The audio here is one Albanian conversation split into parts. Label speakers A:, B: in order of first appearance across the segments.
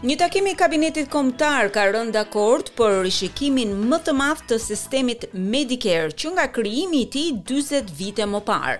A: Një takim i kabinetit kombëtar ka rënë dakord për rishikimin më të madh të sistemit Medicare që nga krijimi i tij 40 vite më parë.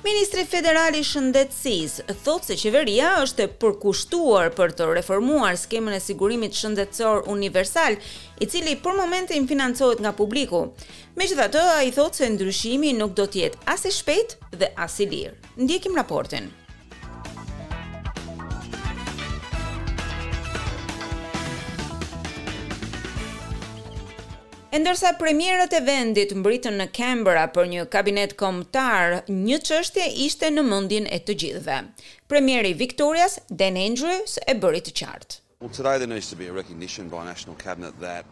A: Ministri federal i Shëndetësisë thotë se qeveria është e përkushtuar për të reformuar skemën e sigurimit shëndetësor universal, i cili për momentin financohet nga publiku. Megjithatë, ai thotë se ndryshimi nuk do të jetë as i shpejtë dhe as i lirë. Ndjekim raportin. E ndërsa premierët e vendit mbërritën në Canberra për një kabinet kombëtar, një çështje ishte në mendjen e të gjithëve. Premieri i Viktorias, Dan Andrews e bëri të qartë.
B: Well today there needs to be a recognition by National Cabinet that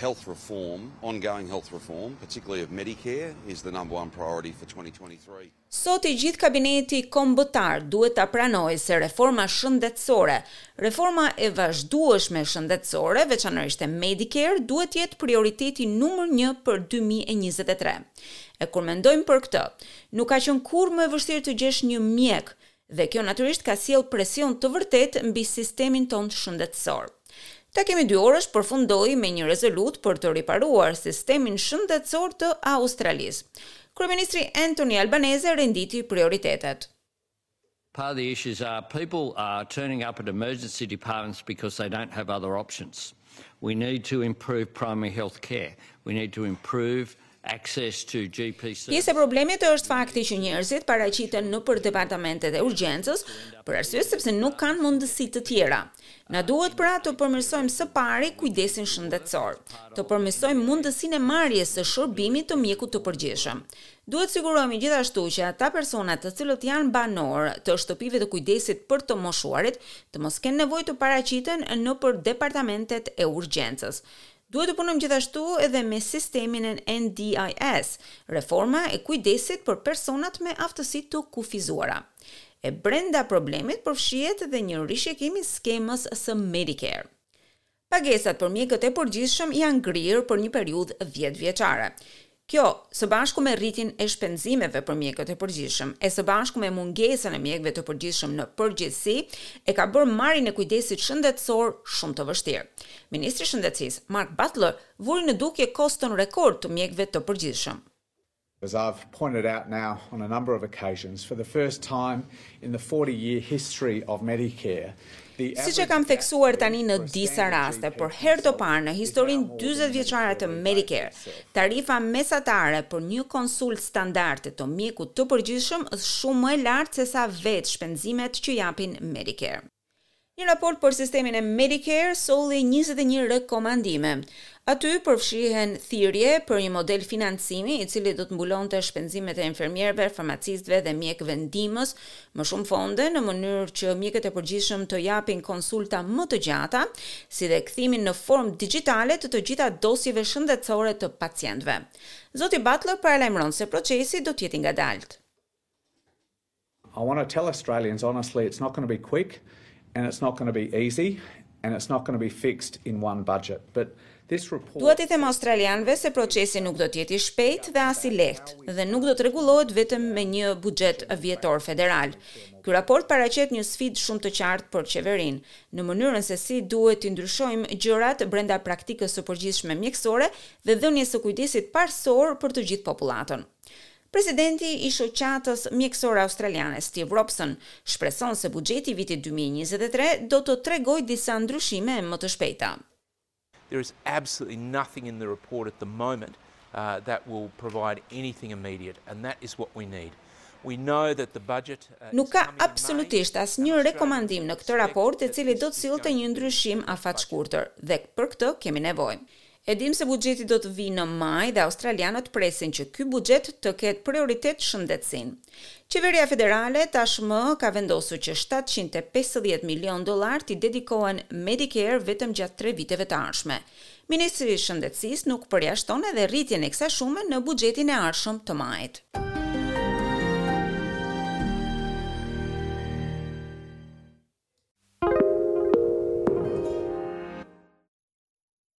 B: health reform, ongoing health reform, particularly of Medicare, is the number one priority for twenty twenty three.
A: Sot i gjithë kabineti kombëtar duhet ta pranojë se reforma shëndetësore, reforma e vazhdueshme shëndetësore, veçanërisht e Medicare, duhet të jetë prioriteti numër një për dy mijë e njëzet e tre. E kur mendojmë për këtë, nuk ka qenë kurrë më e vështirë të gjesh një mjek Dhe kjo natyrisht ka sjellë presion të vërtetë mbi sistemin tonë shëndetësor. Takimi dyorësh përfundoi me një rezolutë për të riparuar sistemin shëndetësor të Australisë. Kryeministri Anthony Albanese renditi prioritetet.
C: Part of the issues are people are turning up at emergency departments because they don't have other options. We need to improve primary health care. We need to improve
A: Pjesë e problemit është fakti që njerëzit paraqiten nëpër departamentet e urgjencës për arsye sepse nuk kanë mundësi të tjera. Na duhet pra të përmirësojmë së pari kujdesin shëndetësor, të përmirësojmë mundësinë e marrjes së shërbimit të mjekut të përgjithshëm. Duhet të sigurohemi gjithashtu që ata persona të cilët janë banorë të shtëpive të kujdesit për të moshuarit të mos kenë nevojë të paraqiten nëpër departamentet e urgjencës. Duhet të punojmë gjithashtu edhe me sistemin e NDIS, reforma e kujdesit për personat me aftësi të kufizuara. E brenda problemit përfshihet dhe një rishikim i skemës së Medicare. Pagesat për mjekët e përgjithshëm janë ngrirë për një periudhë dhjetë vjeçare. Kjo, së bashku me rritjen e shpenzimeve për mjekët e përgjithshëm, e së bashku me mungesën e mjekëve të përgjithshëm në përgjithësi, e ka bërë marrjen e kujdesit shëndetësor shumë të vështirë. Ministri i Shëndetësisë, Mark Butler, vuri në dukje koston rekord të mjekëve të përgjithshëm.
D: As I've pointed out now on a number of occasions, for the first time in the forty year history of Medicare,
A: Siç e kam theksuar tani në disa raste, për herë të parë në historinë dyzet vjeçare të Medicare, tarifa mesatare për një konsultë standarde të mjekut të përgjithshëm është shumë më e lartë sesa vetë shpenzimet që japin Medicare. Një raport për sistemin e Medicare solli njëzet e një rekomandime. Aty përfshihen thirrje për një model financimi i cili do të mbulonte shpenzimet e infermierëve, farmacistëve dhe mjekëve ndihmës më shumë fonde në mënyrë që mjekët e përgjithshëm të japin konsulta më të gjata, si dhe kthimin në formë digjitale të të gjitha dosjeve shëndetësore të pacientëve. Zoti Butler paralajmëron se procesi do të jetë i ngadaltë.
D: I want to tell Australians honestly it's not going to be quick and it's not going to be easy.
A: Dua t'i them australianëve se procesi nuk do të jetë i shpejtë dhe as i lehtë dhe nuk do të rregullohet vetëm me një buxhet vjetor federal. Ky raport paraqet një sfidë shumë të qartë për qeverinë, në mënyrën se si duhet t'i ndryshojmë gjërat brenda praktikës së përgjithshme mjekësore dhe dhënies së kujdesit parësor për të gjithë popullatën. Presidenti i Shoqatës Mjekësore Australiane, Steve Robson, shpreson se buxheti i vitit dy mijë e njëzet e tre do të tregojë disa ndryshime më të shpejta.
E: There is absolutely nothing in the report at the moment that will provide anything immediate and that is what we need. We know that the budget
A: is coming in May. Nuk ka absolutisht asnjë rekomandim në këtë raport i cili do të sillte një ndryshim afatshkurtër dhe për këtë kemi nevojë. E dimë se buxheti do të vijë në maj dhe australianët presin që ky buxhet të ketë prioritet shëndetësinë. Qeveria federale tashmë ka vendosur që shtatëqind e pesëdhjetë milion dollarë t'i dedikohen Medicare vetëm gjatë tre viteve të ardhshme. Ministri i Shëndetësisë nuk përjashton edhe rritjen e kësaj shume në buxhetin e ardhshëm të majit.